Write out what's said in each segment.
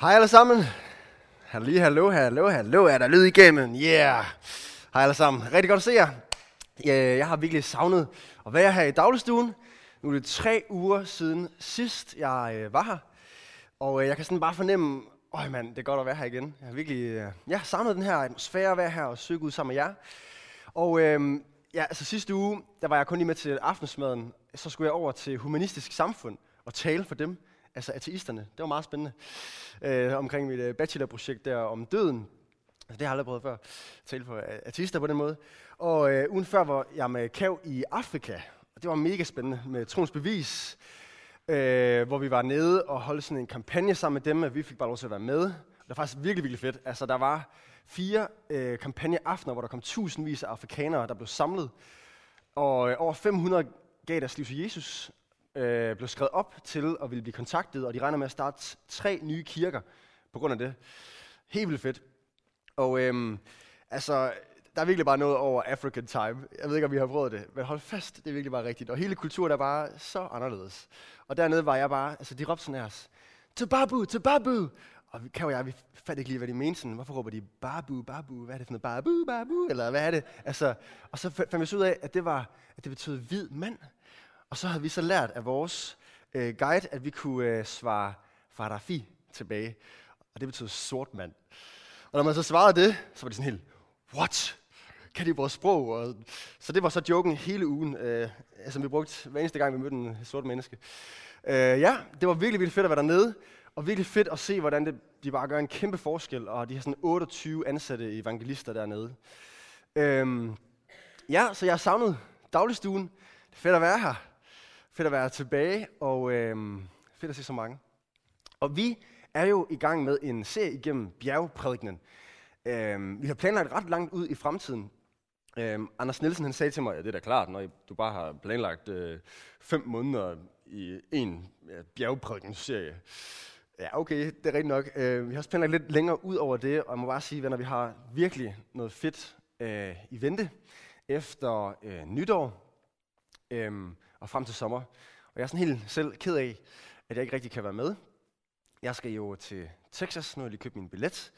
Hej alle sammen. Hallo, hallo, hallo, hallo. Er der lyd igennem? Yeah. Hej alle sammen. Rigtig godt at se jer. Jeg har virkelig savnet at være her i dagligstuen. Nu er det tre uger siden sidst, jeg øh, var her. Og øh, jeg kan sådan bare fornemme, øj mand, det er godt at være her igen. Jeg har virkelig øh, jeg ja, savnet den her atmosfære at være her og søge ud sammen med jer. Og øhm, ja, altså sidste uge, der var jeg kun lige med til aftensmaden. Så skulle jeg over til Humanistisk Samfund og tale for dem, altså ateisterne. Det var meget spændende. Øh, omkring mit øh, bachelorprojekt der om døden. Altså, det har jeg aldrig prøvet før. Tale for ateister på den måde. Og øh, ugen før var jeg med Kav i Afrika. Og det var mega spændende med Troens Bevis. Øh, hvor vi var nede og holdt sådan en kampagne sammen med dem, at vi fik bare lov til at være med. Det var faktisk virkelig, virkelig fedt. Altså, der var fire øh, kampagneaftener, hvor der kom tusindvis af afrikanere, der blev samlet. Og øh, over 500 gav deres liv til Jesus, øh, blev skrevet op til at ville blive kontaktet, og de regner med at starte tre nye kirker på grund af det. Helt vildt fedt. Og øhm, altså, der er virkelig bare noget over African time. Jeg ved ikke, om vi har prøvet det, men hold fast, det er virkelig bare rigtigt. Og hele kulturen er bare så anderledes. Og dernede var jeg bare, altså de råbte sådan her, til babu, til babu. Og vi, kan og jeg, vi fandt ikke lige, hvad de mente sådan. Hvorfor råber de babu, babu? Hvad er det for noget? Babu, babu? Eller hvad er det? Altså, og så fandt vi så ud af, at det, var, at det betød hvid mand. Og så havde vi så lært af vores øh, guide, at vi kunne øh, svare farafi tilbage. Og det betød sort mand. Og når man så svarede det, så var det sådan helt, what? Kan de vores sprog? Og, så det var så joken hele ugen, øh, som vi brugte hver eneste gang, vi mødte en sort menneske. Øh, ja, det var virkelig, virkelig fedt at være dernede, og virkelig fedt at se, hvordan det, de bare gør en kæmpe forskel, og de har sådan 28 ansatte evangelister dernede. Øh, ja, så jeg har savnet dagligstuen. Det er fedt at være her. Fedt at være tilbage, og øh, fedt at se så mange. Og vi er jo i gang med en serie igennem bjergprædikenen. Øh, vi har planlagt ret langt ud i fremtiden. Øh, Anders Nielsen han sagde til mig, at ja, det er da klart, når du bare har planlagt øh, fem måneder i en ja, bjergprædikenserie. Ja, okay, det er rigtigt nok. Øh, vi har også planlagt lidt længere ud over det, og jeg må bare sige, venner, vi har virkelig noget fedt øh, i vente efter øh, nytår øh, og frem til sommer. Og jeg er sådan helt selv ked af, at jeg ikke rigtig kan være med. Jeg skal jo til Texas, nu har jeg lige købt min billet.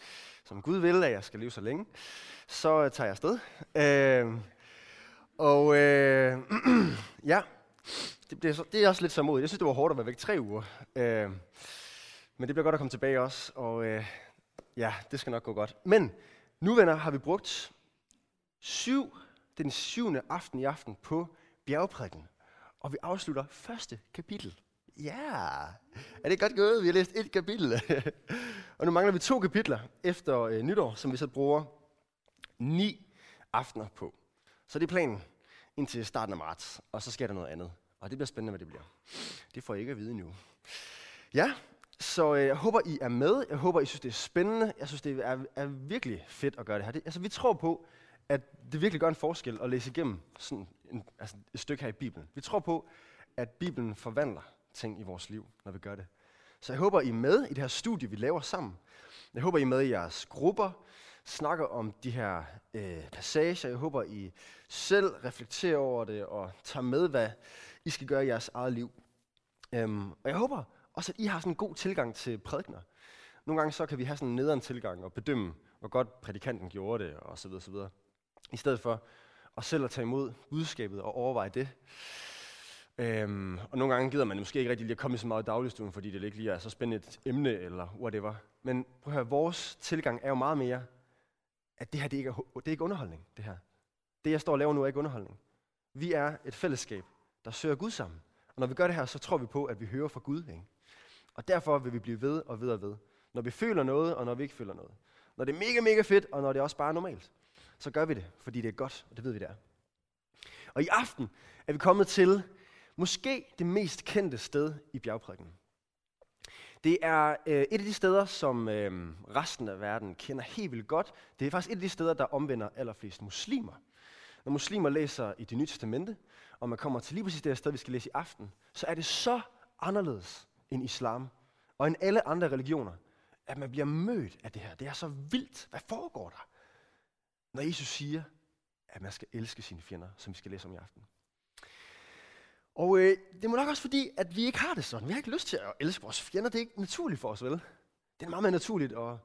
Som Gud vil, at jeg skal leve så længe. Så tager jeg afsted. Øh, og øh, ja, det, bliver så, det er også lidt så. Jeg synes, det var hårdt at være væk tre uger. Øh, men det bliver godt at komme tilbage også. Og øh, ja, det skal nok gå godt. Men nu, venner, har vi brugt syv, den syvende aften i aften på bjergprædiken. Og vi afslutter første kapitel. Ja, yeah. er det godt gået? Vi har læst et kapitel. og nu mangler vi to kapitler efter øh, nytår, som vi så bruger ni aftener på. Så det er planen indtil starten af marts, og så sker der noget andet. Og det bliver spændende, hvad det bliver. Det får jeg ikke at vide nu. Ja, så øh, jeg håber, I er med. Jeg håber, I synes, det er spændende. Jeg synes, det er, er virkelig fedt at gøre det her. Det, altså, vi tror på, at det virkelig gør en forskel at læse igennem sådan en, altså et stykke her i Bibelen. Vi tror på, at Bibelen forvandler ting i vores liv, når vi gør det. Så jeg håber, I er med i det her studie, vi laver sammen. Jeg håber, I er med i jeres grupper, snakker om de her øh, passager. Jeg håber, I selv reflekterer over det og tager med, hvad I skal gøre i jeres eget liv. Øhm, og jeg håber også, at I har sådan en god tilgang til prædikner. Nogle gange så kan vi have sådan en nederen tilgang og bedømme, hvor godt prædikanten gjorde det, og så videre, så videre. I stedet for at selv at tage imod budskabet og overveje det. Øhm, og nogle gange gider man måske ikke rigtig lige at komme i så meget i dagligstuen, fordi det ikke lige er så spændende et emne eller whatever. Men prøv at høre, vores tilgang er jo meget mere, at det her det ikke er, det er ikke underholdning. Det her. Det jeg står og laver nu er ikke underholdning. Vi er et fællesskab, der søger Gud sammen. Og når vi gør det her, så tror vi på, at vi hører fra Gud. Ikke? Og derfor vil vi blive ved og ved og ved. Når vi føler noget, og når vi ikke føler noget. Når det er mega, mega fedt, og når det også bare er normalt. Så gør vi det, fordi det er godt, og det ved vi, det er. Og i aften er vi kommet til måske det mest kendte sted i bjergprædiken. Det er øh, et af de steder, som øh, resten af verden kender helt vildt godt. Det er faktisk et af de steder, der omvender allerflest muslimer. Når muslimer læser i det nye testamente, og man kommer til lige præcis det her sted, vi skal læse i aften, så er det så anderledes end islam og end alle andre religioner, at man bliver mødt af det her. Det er så vildt. Hvad foregår der? Når Jesus siger, at man skal elske sine fjender, som vi skal læse om i aften. Og øh, det må nok også fordi, at vi ikke har det sådan. Vi har ikke lyst til at elske vores fjender. Det er ikke naturligt for os, vel? Det er meget mere naturligt at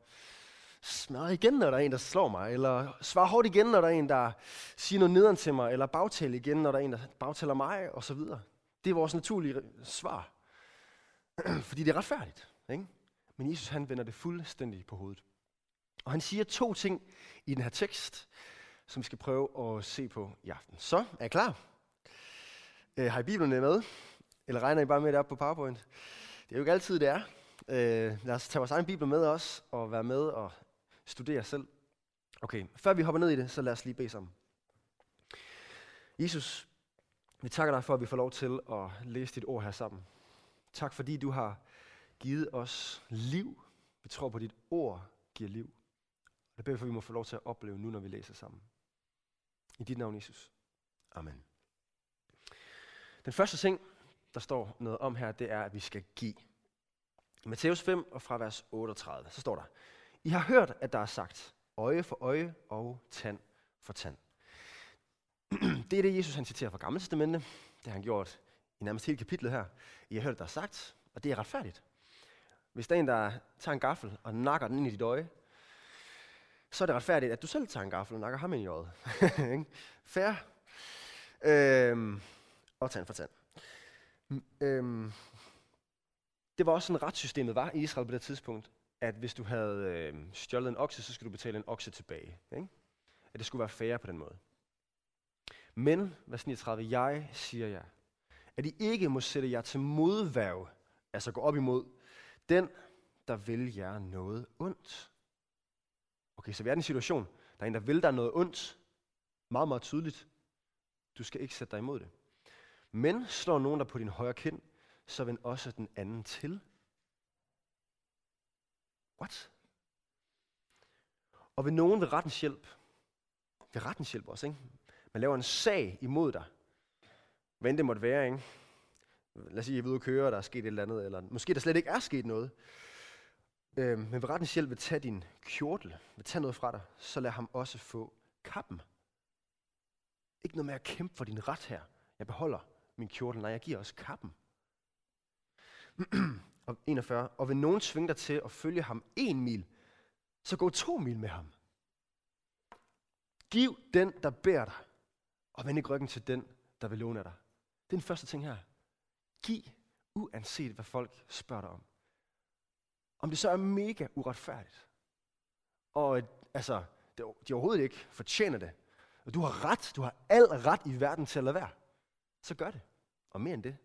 smadre igen, når der er en, der slår mig, eller svare hårdt igen, når der er en, der siger noget nederen til mig, eller bagtale igen, når der er en, der bagtaler mig, og så videre. Det er vores naturlige svar. Fordi det er retfærdigt. Ikke? Men Jesus han vender det fuldstændig på hovedet. Og han siger to ting i den her tekst, som vi skal prøve at se på i aften. Så, er I klar? Øh, har I Bibelen med? Eller regner I bare med det op på PowerPoint? Det er jo ikke altid, det er. Øh, lad os tage vores egen Bibel med os, og være med og studere selv. Okay, før vi hopper ned i det, så lad os lige bede sammen. Jesus, vi takker dig for, at vi får lov til at læse dit ord her sammen. Tak fordi du har givet os liv. Vi tror på, at dit ord giver liv. Det beder for, at vi må få lov til at opleve nu, når vi læser sammen. I dit navn, Jesus. Amen. Den første ting, der står noget om her, det er, at vi skal give. I Matthæus 5 og fra vers 38, så står der, I har hørt, at der er sagt, øje for øje og tand for tand. Det er det, Jesus han citerer fra Gamle Testamente. Det har han gjort i nærmest hele kapitlet her. I har hørt, at der er sagt, og det er retfærdigt. Hvis der er en, der tager en gaffel og nakker den ind i dit øje, så er det retfærdigt, at du selv tager en gaffel og nakker ham ind i øjet. Fair. Øhm, og tand for tand. Øhm, det var også sådan retssystemet var i Israel på det tidspunkt, at hvis du havde øh, stjålet en okse, så skulle du betale en okse tilbage. Ikke? At det skulle være fair på den måde. Men, vers 39, jeg siger jer, at I ikke må sætte jer til modværv, altså gå op imod den, der vil jer noget ondt. Okay, så vi er i en situation, der er en, der vil dig noget ondt, meget, meget tydeligt. Du skal ikke sætte dig imod det. Men slår nogen der på din højre kind, så vend også den anden til. What? Og ved nogen ved rettens hjælp, ved rettens hjælp også, ikke? Man laver en sag imod dig. Hvad det måtte være, ikke? Lad os sige, at jeg er ude at køre, og der er sket et eller andet, eller måske der slet ikke er sket noget. Øh, men ved rettens hjælp vil tage din kjortel, vil tage noget fra dig, så lad ham også få kappen. Ikke noget med at kæmpe for din ret her. Jeg beholder min kjortel, nej, jeg giver også kappen. og 41. Og vil nogen tvinge dig til at følge ham en mil, så gå to mil med ham. Giv den, der bærer dig, og vend ikke ryggen til den, der vil låne dig. Det er den første ting her. Giv, uanset hvad folk spørger dig om. Om det så er mega uretfærdigt. Og altså, de overhovedet ikke fortjener det. Og du har ret, du har al ret i verden til at lade være. Så gør det. Og mere end det.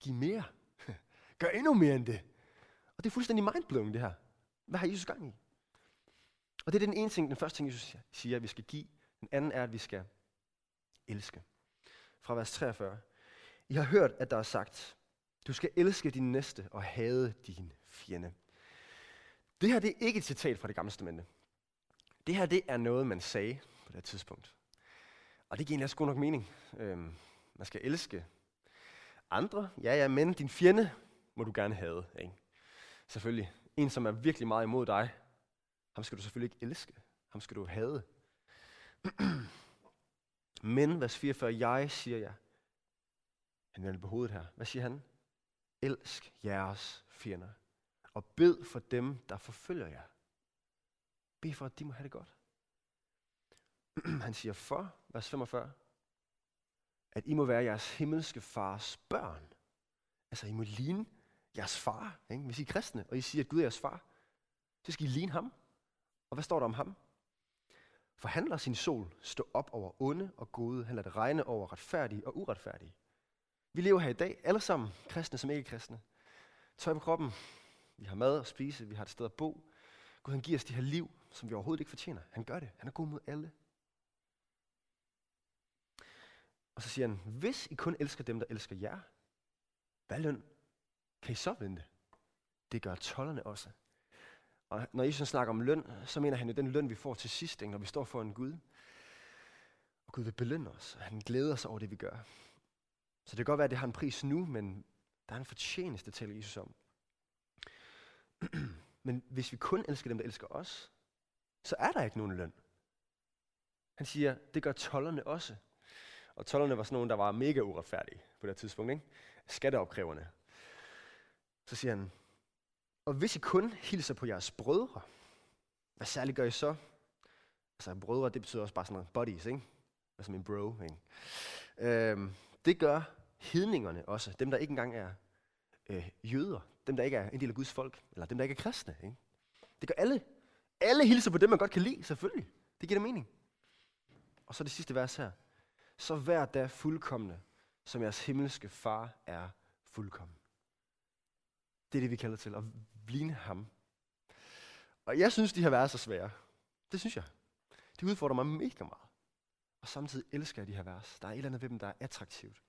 Giv mere. Gør endnu mere end det. Og det er fuldstændig mindblowing det her. Hvad har Jesus gang i? Og det er den ene ting, den første ting, Jesus siger, at vi skal give. Den anden er, at vi skal elske. Fra vers 43. I har hørt, at der er sagt, du skal elske din næste og hade din fjende. Det her det er ikke et citat fra det gamle testamente. Det her det er noget, man sagde på det tidspunkt. Og det giver egentlig også god nok mening. Øhm, man skal elske andre, ja ja, men din fjende må du gerne have. Ikke? Selvfølgelig. En, som er virkelig meget imod dig, ham skal du selvfølgelig ikke elske. Ham skal du hade. men, vers 44, jeg siger jer, han vender på hovedet her. Hvad siger han? Elsk jeres fjender, og bed for dem, der forfølger jer. Bed for, at de må have det godt. Han siger for, vers 45, at I må være jeres himmelske fars børn. Altså, I må ligne jeres far. Ikke? Hvis I er kristne, og I siger, at Gud er jeres far, så skal I ligne ham. Og hvad står der om ham? For han lader sin sol stå op over onde og gode. Han lader det regne over retfærdige og uretfærdige. Vi lever her i dag, alle sammen, kristne som ikke kristne. Tøj på kroppen, vi har mad at spise, vi har et sted at bo. Gud han giver os det her liv, som vi overhovedet ikke fortjener. Han gør det. Han er god mod alle. Og så siger han, hvis I kun elsker dem, der elsker jer, hvad løn kan I så vente? Det gør tollerne også. Og når Jesus snakker om løn, så mener han jo den løn, vi får til sidst, når vi står for en Gud. Og Gud vil belønne os, og han glæder sig over det, vi gør. Så det kan godt være, at det har en pris nu, men der er en fortjeneste til Jesus om. men hvis vi kun elsker dem, der elsker os, så er der ikke nogen løn. Han siger, det gør tollerne også. Og tollerne var sådan nogle, der var mega uretfærdige på det tidspunkt. Ikke? Skatteopkræverne. Så siger han, Og hvis I kun hilser på jeres brødre, hvad særligt gør I så? Altså brødre, det betyder også bare sådan noget buddies, ikke? Altså min bro, ikke? Øhm, det gør hedningerne også, dem der ikke engang er øh, jøder, dem der ikke er en del af Guds folk, eller dem der ikke er kristne, ikke? Det gør alle. Alle hilser på dem, man godt kan lide, selvfølgelig. Det giver det mening. Og så det sidste vers her. Så vær da fuldkommende, som jeres himmelske far er fuldkommen. Det er det, vi kalder til at ligne ham. Og jeg synes, de her vers er svære. Det synes jeg. De udfordrer mig mega meget. Og samtidig elsker jeg de her vers. Der er et eller andet ved dem, der er attraktivt.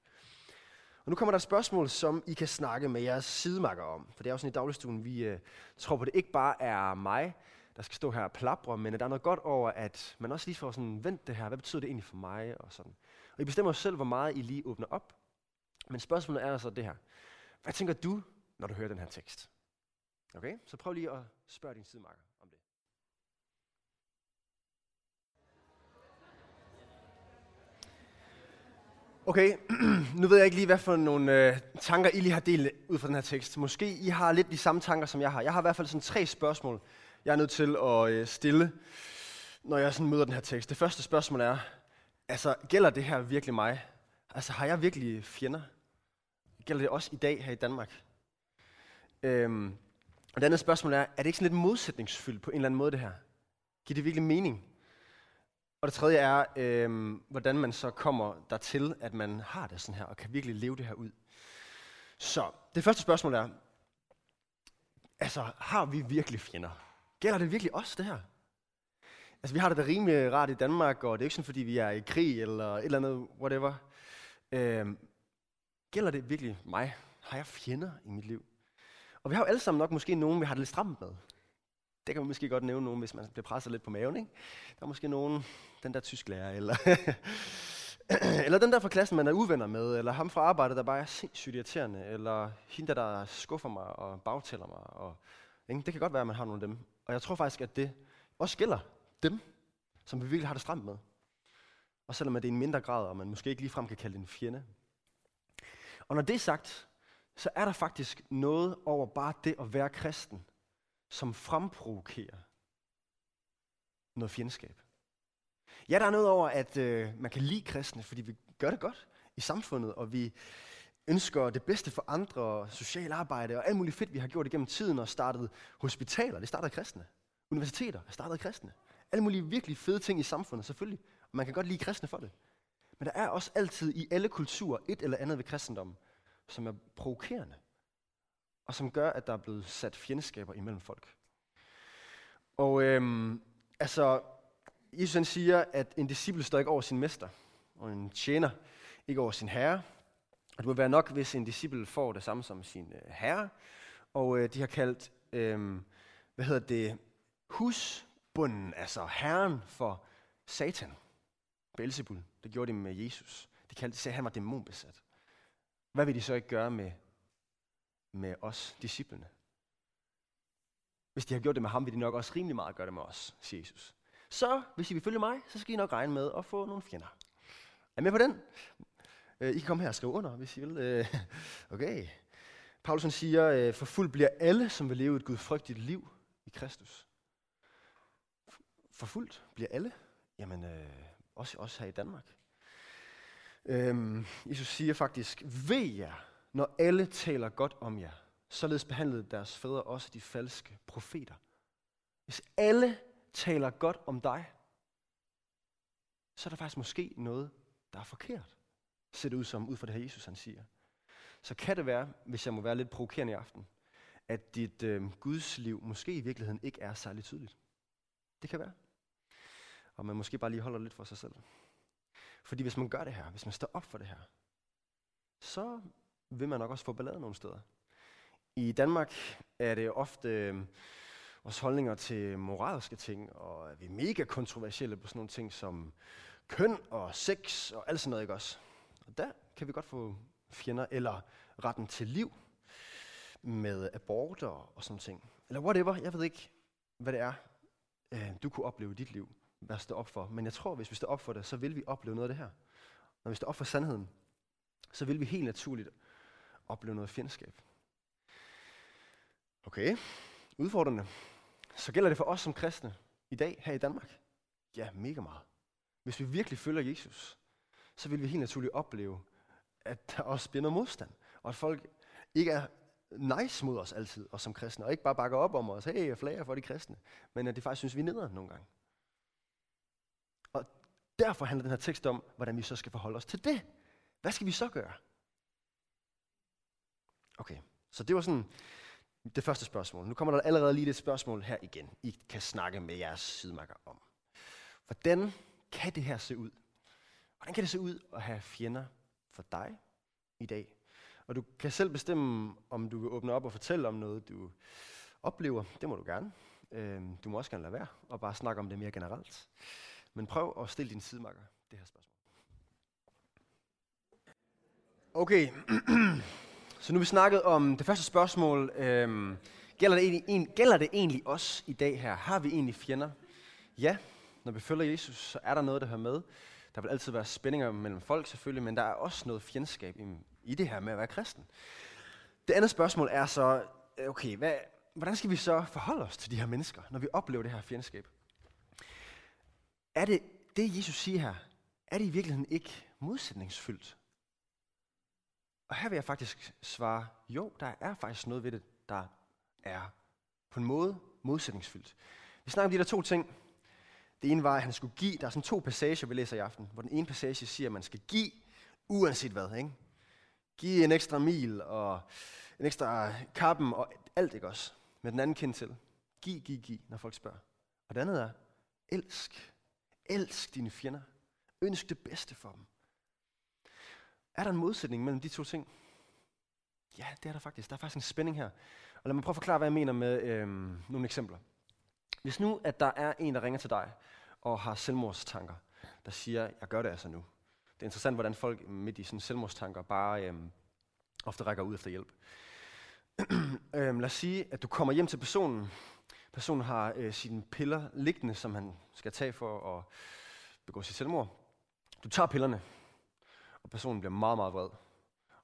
Og nu kommer der et spørgsmål, som I kan snakke med jeres sidemakker om. For det er jo sådan i dagligstuen, vi øh, tror på, det ikke bare er mig, der skal stå her og plapre, men at der er noget godt over, at man også lige får sådan vendt det her. Hvad betyder det egentlig for mig? Og, sådan. og I bestemmer selv, hvor meget I lige åbner op. Men spørgsmålet er altså det her. Hvad tænker du, når du hører den her tekst? Okay, så prøv lige at spørge din sidemakker om det. Okay, nu ved jeg ikke lige, hvad for nogle øh, tanker I lige har delt ud fra den her tekst. Måske I har lidt de samme tanker, som jeg har. Jeg har i hvert fald sådan tre spørgsmål, jeg er nødt til at øh, stille, når jeg sådan møder den her tekst. Det første spørgsmål er, altså gælder det her virkelig mig? Altså har jeg virkelig fjender? Gælder det også i dag her i Danmark? Øhm, og det andet spørgsmål er, er det ikke sådan lidt modsætningsfyldt på en eller anden måde det her? Giver det virkelig mening? Og det tredje er, øhm, hvordan man så kommer dertil, at man har det sådan her, og kan virkelig leve det her ud. Så det første spørgsmål er, altså har vi virkelig fjender? Gælder det virkelig os, det her? Altså vi har det da rimelig rart i Danmark, og det er ikke sådan, fordi vi er i krig eller et eller andet, whatever. Øhm, gælder det virkelig mig? Har jeg fjender i mit liv? Og vi har jo alle sammen nok måske nogen, vi har det lidt stramt med. Det kan man måske godt nævne nogen, hvis man bliver presset lidt på maven. Ikke? Der er måske nogen, den der tysklærer, eller, eller den der fra klassen, man er uvenner med, eller ham fra arbejdet, der bare er sindssygt irriterende, eller hende, der skuffer mig og bagtæller mig. Og, ikke? Det kan godt være, at man har nogle af dem. Og jeg tror faktisk, at det også gælder dem, som vi virkelig har det stramt med. Og selvom det er en mindre grad, og man måske ikke ligefrem kan kalde det en fjende. Og når det er sagt, så er der faktisk noget over bare det at være kristen, som fremprovokerer noget fjendskab. Ja, der er noget over, at øh, man kan lide kristne, fordi vi gør det godt i samfundet, og vi ønsker det bedste for andre, og social arbejde, og alt muligt fedt, vi har gjort igennem tiden, og startet hospitaler, det startede kristne. Universiteter, det startede kristne. Alle mulige virkelig fede ting i samfundet, selvfølgelig. Og man kan godt lide kristne for det. Men der er også altid i alle kulturer et eller andet ved kristendommen, som er provokerende, og som gør, at der er blevet sat fjendskaber imellem folk. Og øhm, altså, Jesus han siger, at en disciple står ikke over sin mester, og en tjener ikke over sin herre. Og det må være nok, hvis en disciple får det samme som sin øh, herre. Og øh, de har kaldt, øh, hvad hedder det, husbunden, altså herren for Satan. Beelzebul. Det gjorde de med Jesus. De kaldte, sagde, at han var dæmonbesat. Hvad vil de så ikke gøre med, med os, disciplene? Hvis de har gjort det med ham, vil de nok også rimelig meget gøre det med os, siger Jesus. Så hvis I vil følge mig, så skal I nok regne med at få nogle fjender. Er I med på den? Øh, I kan komme her og skrive under, hvis I vil. Øh, okay. Paulus siger, øh, for fuld bliver alle, som vil leve et gudfrygtigt liv i Kristus. For fuldt bliver alle? Jamen, også, også her i Danmark. Øhm, Jesus siger faktisk, ved jer, når alle taler godt om jer. Således behandlede deres fædre også de falske profeter. Hvis alle taler godt om dig, så er der faktisk måske noget, der er forkert. Ser det ud som, ud fra det her Jesus han siger. Så kan det være, hvis jeg må være lidt provokerende i aften, at dit øh, Guds liv måske i virkeligheden ikke er særlig tydeligt. Det kan være. Og man måske bare lige holder lidt for sig selv. Fordi hvis man gør det her, hvis man står op for det her, så vil man nok også få ballade nogle steder. I Danmark er det ofte øh, vores holdninger til moralske ting, og vi er mega kontroversielle på sådan nogle ting som køn og sex og alt sådan noget, ikke også? Og der kan vi godt få fjender, eller retten til liv med aborter og sådan ting. Eller whatever, jeg ved ikke, hvad det er, øh, du kunne opleve i dit liv hvad står op for. Men jeg tror, hvis vi står op for det, så vil vi opleve noget af det her. Når vi står op for sandheden, så vil vi helt naturligt opleve noget fjendskab. Okay. Udfordrende. Så gælder det for os som kristne i dag her i Danmark? Ja, mega meget. Hvis vi virkelig følger Jesus, så vil vi helt naturligt opleve, at der også bliver noget modstand. Og at folk ikke er nice mod os altid, og som kristne, og ikke bare bakker op om os, hey, jeg flager for de kristne, men at de faktisk synes, vi er nederen nogle gange. Og derfor handler den her tekst om, hvordan vi så skal forholde os til det. Hvad skal vi så gøre? Okay, så det var sådan det første spørgsmål. Nu kommer der allerede lige et spørgsmål her igen, I kan snakke med jeres sidemarker om. Hvordan kan det her se ud? Hvordan kan det se ud at have fjender for dig i dag? Og du kan selv bestemme, om du vil åbne op og fortælle om noget, du oplever. Det må du gerne. Øhm, du må også gerne lade være og bare snakke om det mere generelt. Men prøv at stille din sidemarker det her spørgsmål. Okay, så nu har vi snakket om det første spørgsmål. Øhm, gælder, det egentlig, gælder det egentlig os i dag her? Har vi egentlig fjender? Ja, når vi følger Jesus, så er der noget, der hører med. Der vil altid være spændinger mellem folk selvfølgelig, men der er også noget fjendskab i, i det her med at være kristen. Det andet spørgsmål er så, øh, okay, hvad, hvordan skal vi så forholde os til de her mennesker, når vi oplever det her fjendskab? Er det, det Jesus siger her, er det i virkeligheden ikke modsætningsfyldt? Og her vil jeg faktisk svare, jo, der er faktisk noget ved det, der er på en måde modsætningsfyldt. Vi snakker om de der to ting. Det ene var, at han skulle give, der er sådan to passager, vi læser i aften, hvor den ene passage siger, at man skal give, uanset hvad. Ikke? Give en ekstra mil, og en ekstra kappen, og alt, ikke også? Med den anden kind til. Giv, giv, giv, når folk spørger. Og det andet er, elsk. Elsk dine fjender. Ønsk det bedste for dem. Er der en modsætning mellem de to ting? Ja, det er der faktisk. Der er faktisk en spænding her. Og lad mig prøve at forklare, hvad jeg mener med øhm, nogle eksempler. Hvis nu, at der er en, der ringer til dig og har selvmordstanker, der siger, jeg gør det altså nu. Det er interessant, hvordan folk midt i sådan selvmordstanker bare øhm, ofte rækker ud efter hjælp. øhm, lad os sige, at du kommer hjem til personen. Personen har øh, sine piller liggende, som han skal tage for at begå sit selvmord. Du tager pillerne, og personen bliver meget, meget vred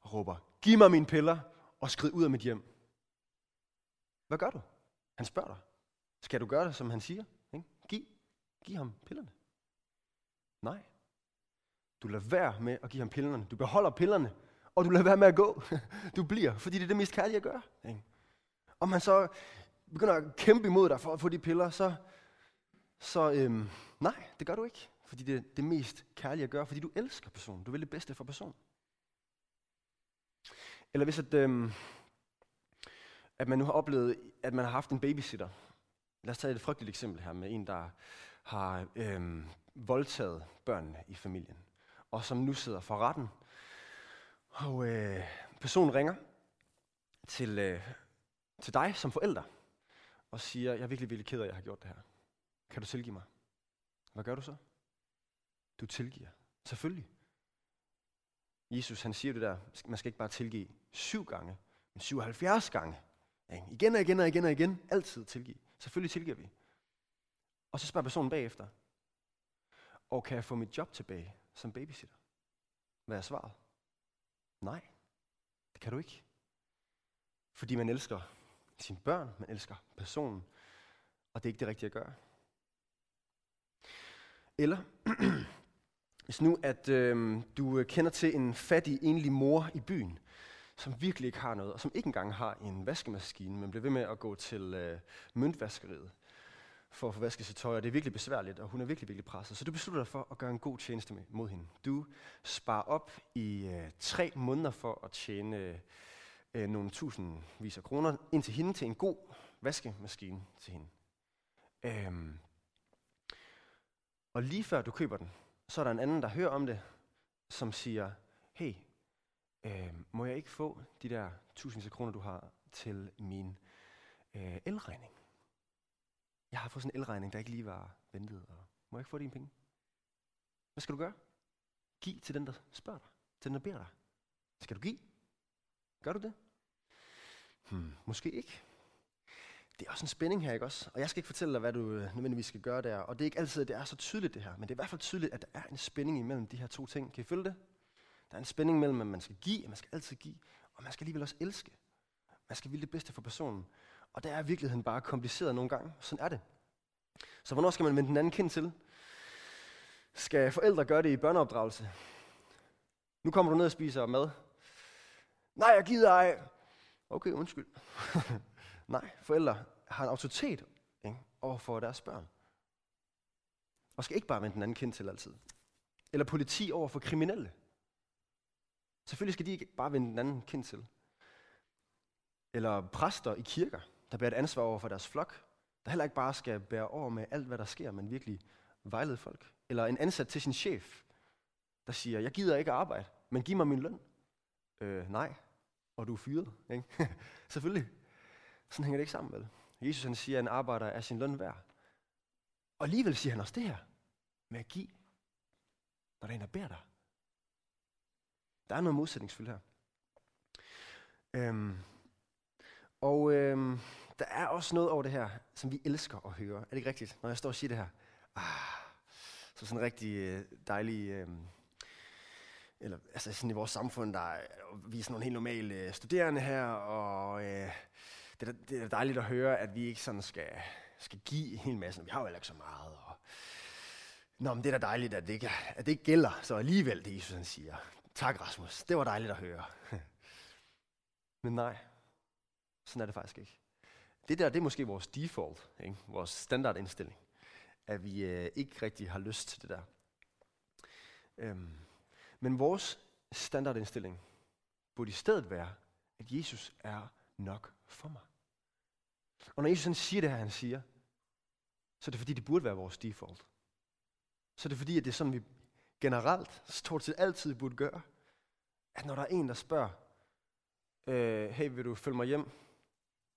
og råber, giv mig mine piller og skrid ud af mit hjem. Hvad gør du? Han spørger dig. Skal du gøre det, som han siger? Ikke? Giv, giv ham pillerne. Nej. Du lader være med at give ham pillerne. Du beholder pillerne, og du lader være med at gå. Du bliver, fordi det er det mest kærlige at gøre. Ikke? Om man så begynder at kæmpe imod dig for at få de piller, så, så øhm, nej, det gør du ikke. Fordi det er det mest kærlige at gøre, fordi du elsker personen. Du vil det bedste for personen. Eller hvis at, øhm, at man nu har oplevet, at man har haft en babysitter. Lad os tage et frygteligt eksempel her med en, der har øhm, voldtaget børnene i familien, og som nu sidder for retten. Og øh, personen ringer til, øh, til dig som forælder og siger, jeg er virkelig, virkelig ked af, at jeg har gjort det her. Kan du tilgive mig? Hvad gør du så? Du tilgiver. Selvfølgelig. Jesus han siger det der, man skal ikke bare tilgive syv gange, men 77 gange. Igen og igen og igen og igen, altid tilgive. Selvfølgelig tilgiver vi. Og så spørger personen bagefter, og kan jeg få mit job tilbage som babysitter? Hvad er svaret? Nej, det kan du ikke. Fordi man elsker sine børn, man elsker personen, og det er ikke det rigtige at gøre. Eller, hvis nu at øhm, øh, du kender til en fattig, enlig mor i byen, som virkelig ikke har noget, og som ikke engang har en vaskemaskine, men bliver ved med at gå til øh, møntvaskeriet for at få vasket sit tøj, og det er virkelig besværligt, og hun er virkelig, virkelig presset. Så du beslutter dig for at gøre en god tjeneste mod hende. Du sparer op i øh, tre måneder for at tjene øh, nogle tusindvis af kroner ind til hende til en god vaskemaskine til hende. Øhm. Og lige før du køber den, så er der en anden, der hører om det, som siger, hey, øh, må jeg ikke få de der tusindvis af kroner, du har til min øh, elregning? Jeg har fået sådan en elregning, der ikke lige var ventet, og må jeg ikke få dine penge? Hvad skal du gøre? Giv til den, der spørger dig, til den, der beder dig. Skal du give? Gør du det? Hmm, måske ikke. Det er også en spænding her, ikke også? Og jeg skal ikke fortælle dig, hvad du øh, nødvendigvis skal gøre der. Og det er ikke altid, at det er så tydeligt det her. Men det er i hvert fald tydeligt, at der er en spænding imellem de her to ting. Kan I følge det? Der er en spænding mellem, at man skal give, at man skal altid give. Og man skal alligevel også elske. Man skal ville det bedste for personen. Og der er virkeligheden bare kompliceret nogle gange. Sådan er det. Så hvornår skal man vende den anden kind til? Skal forældre gøre det i børneopdragelse? Nu kommer du ned og spiser mad. Nej, jeg gider ej. Okay, undskyld. Nej, forældre har en autoritet ikke, over for deres børn. Og skal ikke bare vende den anden kind til altid. Eller politi over for kriminelle. Selvfølgelig skal de ikke bare vende den anden kind til. Eller præster i kirker, der bærer et ansvar over for deres flok, der heller ikke bare skal bære over med alt, hvad der sker, men virkelig vejlede folk. Eller en ansat til sin chef, der siger, jeg gider ikke arbejde, men giv mig min løn. Øh, nej, og du er fyret. Ikke? Selvfølgelig. Sådan hænger det ikke sammen, vel? Jesus han siger, at en arbejder er sin løn værd. Og alligevel siger han også det her med at give, når der er en, der beder dig. Der er noget modsætningsfyldt her. Øhm, og øhm, der er også noget over det her, som vi elsker at høre. Er det ikke rigtigt, når jeg står og siger det her? Ah, så sådan en rigtig øh, dejlig... Øhm, eller altså sådan i vores samfund, der er, vi er sådan nogle helt normale øh, studerende her, og øh, det, er, det er dejligt at høre, at vi ikke sådan skal, skal give en hel masse. Vi har jo heller ikke så meget. Og, Nå, men det er da dejligt, at det ikke, at det ikke gælder, så alligevel det Jesus han siger. Tak Rasmus, det var dejligt at høre. men nej, sådan er det faktisk ikke. Det der, det er måske vores default, ikke? vores standardindstilling, at vi øh, ikke rigtig har lyst til det der. Øhm, men vores standardindstilling burde i stedet være, at Jesus er nok for mig. Og når Jesus han siger det her, han siger, så er det fordi, det burde være vores default. Så er det fordi, at det er sådan, vi generelt, stort set altid burde gøre, at når der er en, der spørger, øh, hey, vil du følge mig hjem?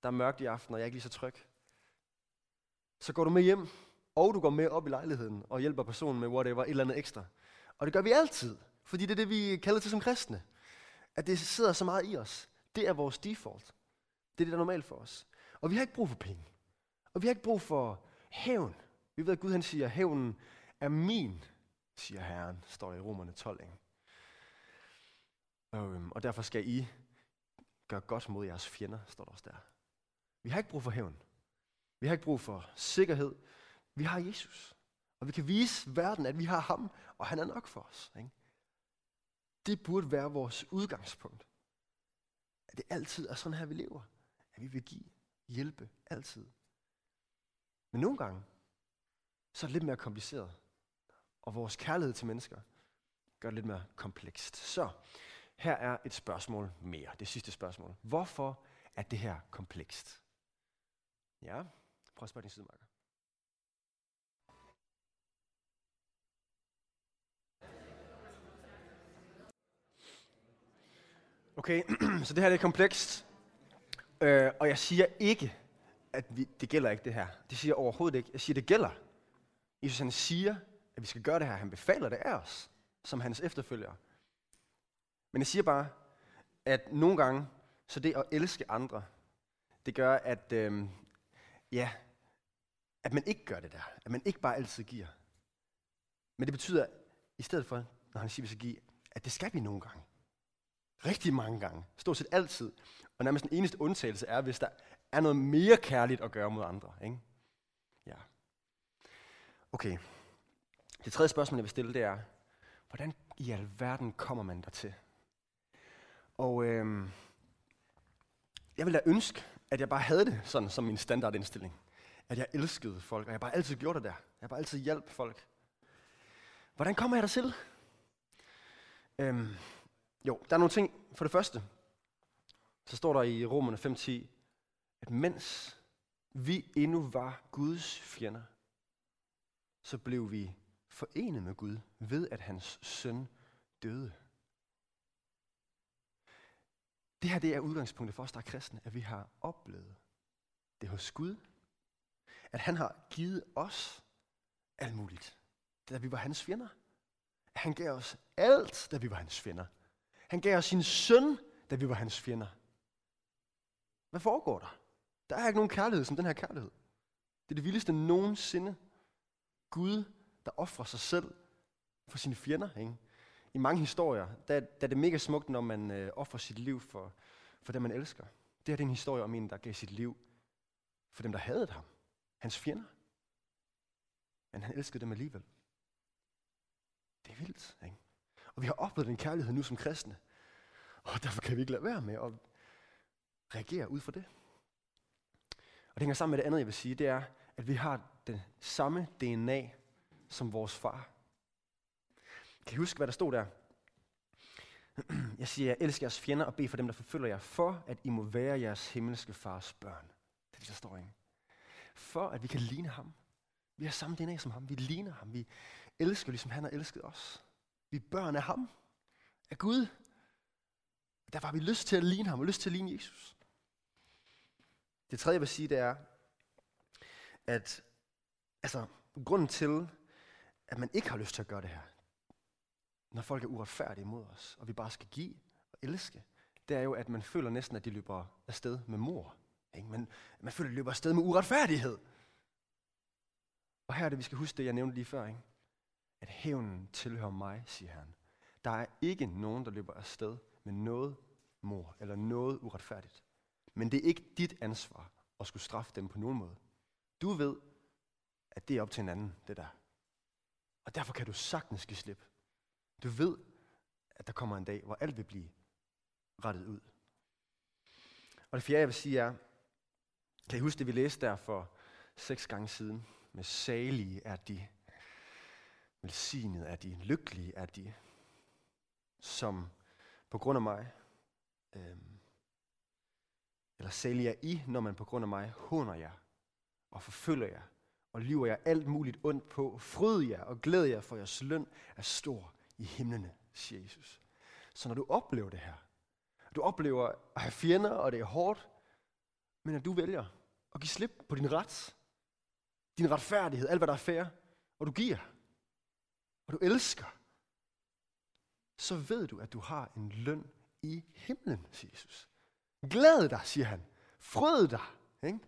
Der er mørkt i aften, og jeg er ikke lige så tryg. Så går du med hjem, og du går med op i lejligheden og hjælper personen med whatever, et eller andet ekstra. Og det gør vi altid, fordi det er det, vi kalder til som kristne. At det sidder så meget i os. Det er vores default. Det er det, der er normalt for os. Og vi har ikke brug for penge. Og vi har ikke brug for hævn. Vi ved, at Gud han siger, hævnen er min, siger Herren, står der i Romerne 12. Ikke? Og, øhm, og derfor skal I gøre godt mod jeres fjender, står der også der. Vi har ikke brug for hævn. Vi har ikke brug for sikkerhed. Vi har Jesus. Og vi kan vise verden, at vi har ham, og han er nok for os. Ikke? Det burde være vores udgangspunkt. At det altid er sådan her, vi lever. At vi vil give, hjælpe, altid. Men nogle gange, så er det lidt mere kompliceret. Og vores kærlighed til mennesker gør det lidt mere komplekst. Så her er et spørgsmål mere. Det sidste spørgsmål. Hvorfor er det her komplekst? Ja, prøv at spørge din sidemarker. Okay, så det her er komplekst. Øh, og jeg siger ikke, at vi, det gælder ikke det her. Det siger jeg overhovedet ikke. Jeg siger, det gælder. Jesus han siger, at vi skal gøre det her. Han befaler det af os, som hans efterfølgere. Men jeg siger bare, at nogle gange, så det at elske andre, det gør, at, øh, ja, at man ikke gør det der. At man ikke bare altid giver. Men det betyder, i stedet for, når han siger, at vi skal give, at det skal vi nogle gange. Rigtig mange gange. Stort set altid. Og nærmest den eneste undtagelse er, hvis der er noget mere kærligt at gøre mod andre. Ikke? Ja. Okay. Det tredje spørgsmål, jeg vil stille, det er, hvordan i alverden kommer man dertil? Og øh, jeg ville da ønske, at jeg bare havde det sådan som min standardindstilling. At jeg elskede folk, og jeg bare altid gjorde det der. Jeg bare altid hjalp folk. Hvordan kommer jeg der til? Øhm, jo, der er nogle ting. For det første, så står der i Romerne 5.10, at mens vi endnu var Guds fjender, så blev vi forenet med Gud ved, at hans søn døde. Det her det er udgangspunktet for os, der er kristne, at vi har oplevet det hos Gud, at han har givet os alt muligt, da vi var hans fjender. Han gav os alt, da vi var hans fjender. Han gav os sin søn, da vi var hans fjender. Hvad foregår der? Der er ikke nogen kærlighed som den her kærlighed. Det er det vildeste nogensinde. Gud, der offrer sig selv for sine fjender. Ikke? I mange historier, der, der er det mega smukt, når man øh, offrer sit liv for, for det, man elsker. Det er en historie om en, der gav sit liv for dem, der havde ham. Hans fjender. Men han elskede dem alligevel. Det er vildt, ikke? Og vi har oplevet den kærlighed nu som kristne. Og derfor kan vi ikke lade være med at reagere ud fra det. Og det hænger sammen med det andet, jeg vil sige, det er, at vi har den samme DNA som vores far. Kan I huske, hvad der stod der? Jeg siger, jeg elsker jeres fjender og beder for dem, der forfølger jer, for at I må være jeres himmelske fars børn. Det er det, der står, ikke? For at vi kan ligne ham. Vi har samme DNA som ham. Vi ligner ham. Vi elsker, ligesom han har elsket os. Vi er børn af ham. Af Gud. Der var vi lyst til at ligne ham og lyst til at ligne Jesus. Det tredje, jeg vil sige, det er, at altså, grunden til, at man ikke har lyst til at gøre det her, når folk er uretfærdige mod os, og vi bare skal give og elske, det er jo, at man føler næsten, at de løber afsted med mor. Ikke? Man, man føler, at de løber afsted med uretfærdighed. Og her er det, vi skal huske det, jeg nævnte lige før. Ikke? At hævnen tilhører mig, siger han. Der er ikke nogen, der løber afsted med noget mor eller noget uretfærdigt. Men det er ikke dit ansvar at skulle straffe dem på nogen måde. Du ved, at det er op til en anden, det der. Og derfor kan du sagtens give slip. Du ved, at der kommer en dag, hvor alt vil blive rettet ud. Og det fjerde, jeg vil sige er, kan I huske det, vi læste der for seks gange siden? Med salige er de, velsignet er de, lykkelige er de, som på grund af mig, øh, eller sælger I, når man på grund af mig håner jer og forfølger jer og lyver jer alt muligt ondt på. Fryd jer og glæd jer, for jeres løn er stor i himlene, siger Jesus. Så når du oplever det her, du oplever at have fjender, og det er hårdt, men at du vælger at give slip på din ret, din retfærdighed, alt hvad der er fair, og du giver, og du elsker, så ved du, at du har en løn i himlen, siger Jesus. Glæd dig, siger han. Frød dig. Ikke?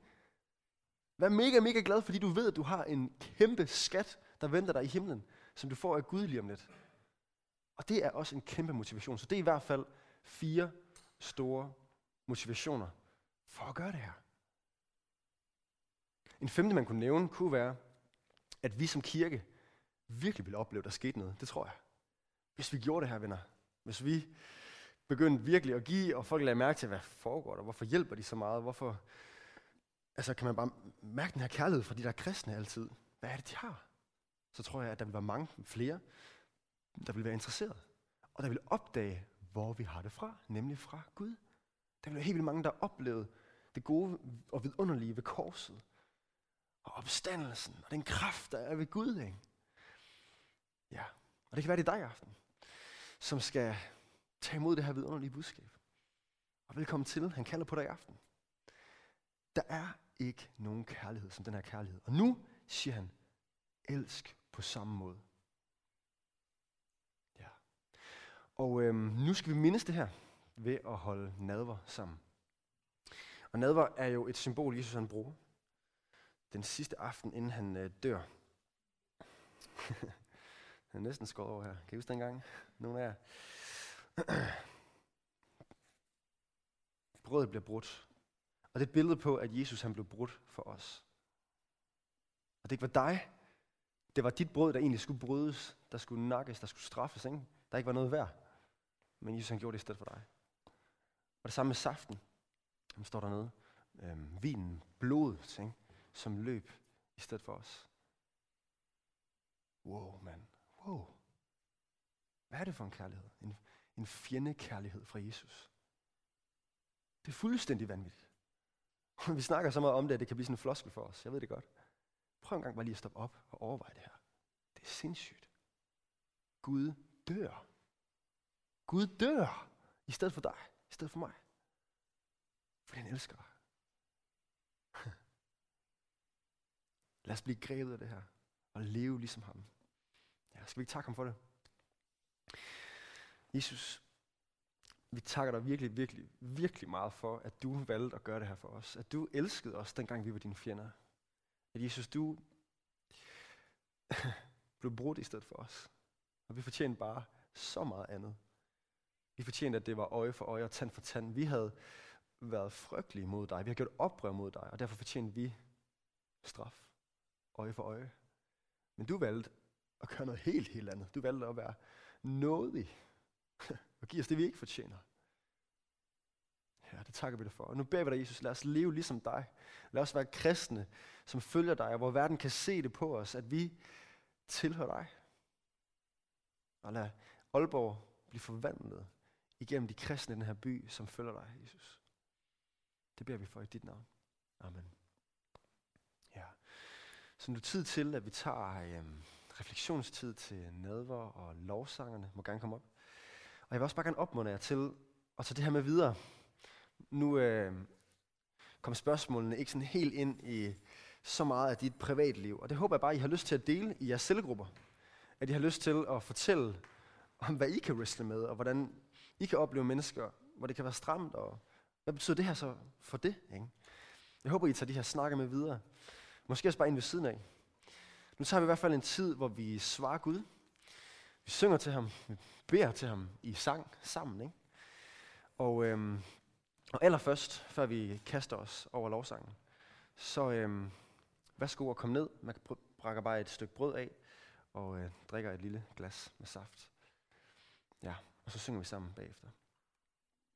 Vær mega, mega glad, fordi du ved, at du har en kæmpe skat, der venter dig i himlen, som du får af Gud lige om lidt. Og det er også en kæmpe motivation. Så det er i hvert fald fire store motivationer for at gøre det her. En femte, man kunne nævne, kunne være, at vi som kirke virkelig ville opleve, at der skete noget. Det tror jeg. Hvis vi gjorde det her, venner. Hvis vi begyndte virkelig at give, og folk lagde mærke til, hvad foregår der? Hvorfor hjælper de så meget? Hvorfor altså, kan man bare mærke den her kærlighed fra de der kristne altid? Hvad er det, de har? Så tror jeg, at der vil være mange flere, der vil være interesseret. Og der vil opdage, hvor vi har det fra, nemlig fra Gud. Der vil være helt vildt mange, der oplevede det gode og vidunderlige ved korset. Og opstandelsen, og den kraft, der er ved Gud. Ikke? Ja, og det kan være, det er dig i aften, som skal tage imod det her vidunderlige budskab. Og velkommen til, han kalder på dig i aften. Der er ikke nogen kærlighed som den her kærlighed. Og nu siger han, elsk på samme måde. Ja. Og øhm, nu skal vi mindes det her ved at holde nadver sammen. Og nadver er jo et symbol, Jesus han bruger. Den sidste aften, inden han øh, dør. Jeg er næsten skåret over her. Kan I huske dengang? Nogle af jer. Brødet bliver brudt. Og det er et billede på, at Jesus han blev brudt for os. Og det ikke var dig. Det var dit brød, der egentlig skulle brydes, der skulle nakkes, der skulle straffes. Ikke? Der ikke var noget værd. Men Jesus han gjorde det i stedet for dig. Og det samme med saften. Den står dernede. Øhm, vinen, blodet, ikke? som løb i stedet for os. Wow, mand. Wow. Hvad er det for en kærlighed? En, en fjendekærlighed fra Jesus. Det er fuldstændig vanvittigt. Vi snakker så meget om det, at det kan blive sådan en floskel for os. Jeg ved det godt. Prøv en gang bare lige at stoppe op og overveje det her. Det er sindssygt. Gud dør. Gud dør i stedet for dig, i stedet for mig. Fordi han elsker dig. Lad os blive grebet af det her og leve ligesom ham. Ja, skal vi ikke takke ham for det? Jesus, vi takker dig virkelig, virkelig, virkelig meget for, at du valgte at gøre det her for os. At du elskede os, dengang vi var dine fjender. At Jesus, du blev brudt i stedet for os. Og vi fortjente bare så meget andet. Vi fortjente, at det var øje for øje og tand for tand. Vi havde været frygtelige mod dig. Vi har gjort oprør mod dig, og derfor fortjente vi straf. Øje for øje. Men du valgte at gøre noget helt, helt andet. Du valgte at være nådig og give os det, vi ikke fortjener. Ja, det takker vi dig for. Og nu beder vi dig, Jesus, lad os leve ligesom dig. Lad os være kristne, som følger dig, og hvor verden kan se det på os, at vi tilhører dig. Og lad Aalborg blive forvandlet igennem de kristne i den her by, som følger dig, Jesus. Det beder vi for i dit navn. Amen. Ja. Så nu er tid til, at vi tager øhm, refleksionstid til nadver og lovsangerne. Må gerne komme op. Og jeg vil også bare gerne opmuntre jer til at tage det her med videre. Nu øh, kom spørgsmålene ikke sådan helt ind i så meget af dit privatliv. Og det håber jeg bare, I har lyst til at dele i jeres cellegrupper. At I har lyst til at fortælle om, hvad I kan wrestle med, og hvordan I kan opleve mennesker, hvor det kan være stramt, og hvad betyder det her så for det? Ikke? Jeg håber, I tager de her snakker med videre. Måske også bare ind ved siden af. Nu tager vi i hvert fald en tid, hvor vi svarer Gud. Vi synger til ham, vi beder til ham i sang sammen. Ikke? Og, øhm, og allerførst, før vi kaster os over lovsangen, så øhm, værsgo at komme ned. Man brækker bare et stykke brød af og øh, drikker et lille glas med saft. Ja, og så synger vi sammen bagefter.